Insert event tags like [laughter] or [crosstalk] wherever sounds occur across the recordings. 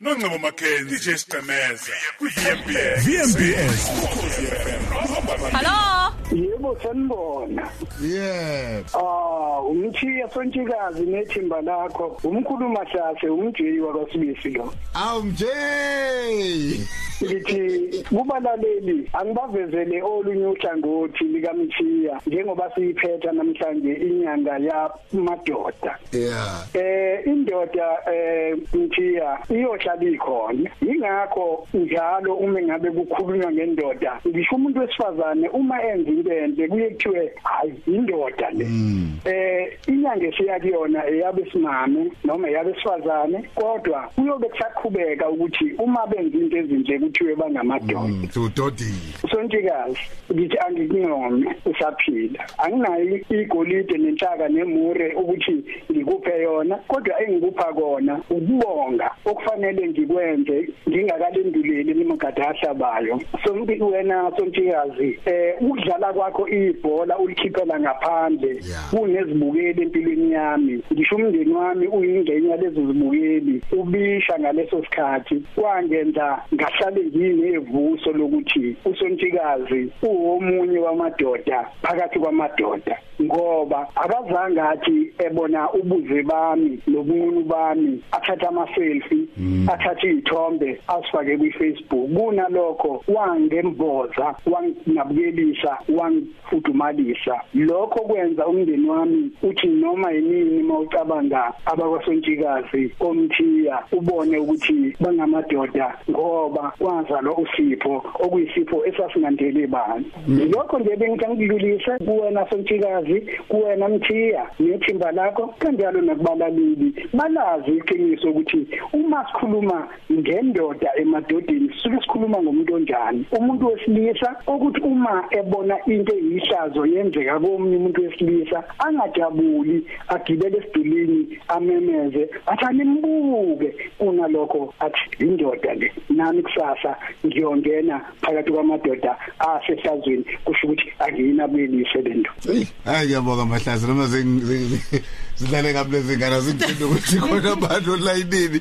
Nongcebo Makhenzi DJ Siqemeza ku-VMBS VMBS ukhosi FM Hello. Yebo sanibona. yeah Ah, umthiya sontshikazi nethimba lakho. Umkhuluma hlase umjeli wakwaSibisi lo. awu mj Ngithi kubalaleli angibavezele olunye uhlangothi likamthiya njengoba siyiphetha namhlanje inyanga yamadoda. yeah Eh indoda eh mthiya iyohlala ikhona. Ingakho njalo uma ngabe kukhulunywa ngendoda ngisho umuntu wesifazane uma enza into enhle kuye kuthiwe hayi indoda le. Eh inyanga esiya kuyona eyabesimame noma eyabesifazane kodwa kuyobe kusaqhubeka ukuthi uma benza into ezinhle kuthiwe bangamadoda. udodile Sontikazi ngithi angikuncome usaphila anginayo igolide nenhlaka nemure ukuthi ngikuphe yona kodwa engikupha kona ukubonga okufanele ngikwenze ngingakalenduleli nimagada ahlabayo. Sombi wena sontikazi eh ukudlala kwakho ibhola ulikhiphela ngaphandle Yeah. kunezibukeli empilweni yami. Ngisho umndeni wami uyingxenye lezo zibukeli ubisha ngaleso sikhathi. Kwangenza ngahlale nginevuso lokuthi usontikazi uwomunye wamadoda phakathi kwamadoda ngoba akazange athi ebona ubuze bami nobunqunu bami athatha ama selfie athatha izithombe asifake kwi Facebook kunalokho wangemboza wangabukelisa wangifudumalisa lokho kwenza umndeni wami uthi noma yini mawucabanga abakwasontshikazi omthiya ubone ukuthi bangamadoda ngoba kwazalwa usipho okuyisipho esasingandeli bani. Lokho nje bengikangidlulise kuwena sontshikazi kuwena mthiya nethimba lakho kanjalo nakubalaleli balazi iqiniso ukuthi uma sikhuluma ngendoda emadodeni sisuke sikhuluma ngomuntu onjani umuntu wesilisa ukuthi uma ebona into eyihlazo yenzeka komunye umuntu wesilisa angajabuli agibele esidulini amemeze athi animbuke kunalokho athi indoda le nami kusasa ngiyongena phakathi kwamadoda asehlazweni kusho ukuthi angiyinabelise lento hayi ngiyabonga mahlazi noma zidlale kabi lezi ngane zingithanda ukuthi khona [laughs] abantu online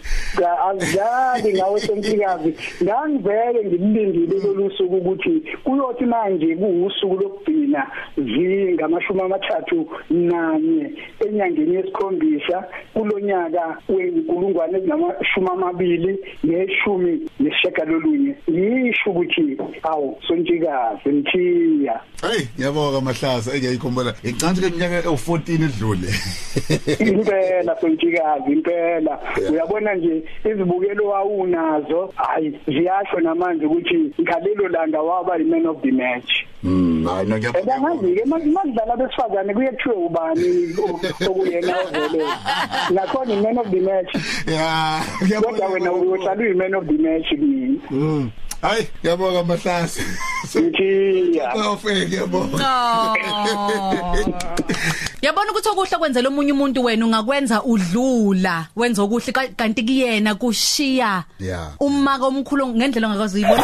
azali ngawe sentikazi ngangivele ngilindile lolusuku ukuthi kuyothi manje kuusuku lokugcina zingamashumi amathathu nanye enyangeni yesikhombisa kulonyaka wenkulungwane ezingamashumi amabili neshumi neshagalolunye ngisho ukuthi awu sontikazi mthiya hey ngiyabonga mahlazi engiyayikhombela ngicantsi keminyaka ewu14 edlule impela sontikazi impela. Uyabona nje izibukelo wawunazo hayi ziyasho namanje ukuthi ngalelo langa waba i-man of the match. Mm hayi no ngiyabonga Ebangazi-ke makudlala besifazane kuye kuthiwe ubani okuyena ovele? Nakhona i-man of the match. Yeah kodwa wena uyohlala uyi-man of the match kimi. Mm. hayi ngiyabonga mahlazi ngithiya awufeke ngiyabonga Yabona ukuthi okuhle kwenzela omunye umuntu wena ungakwenza udlula wenza okuhle ka- kanti kuyena kushiya Yeah. uma komkhulu ngendlela ongakazi uyibona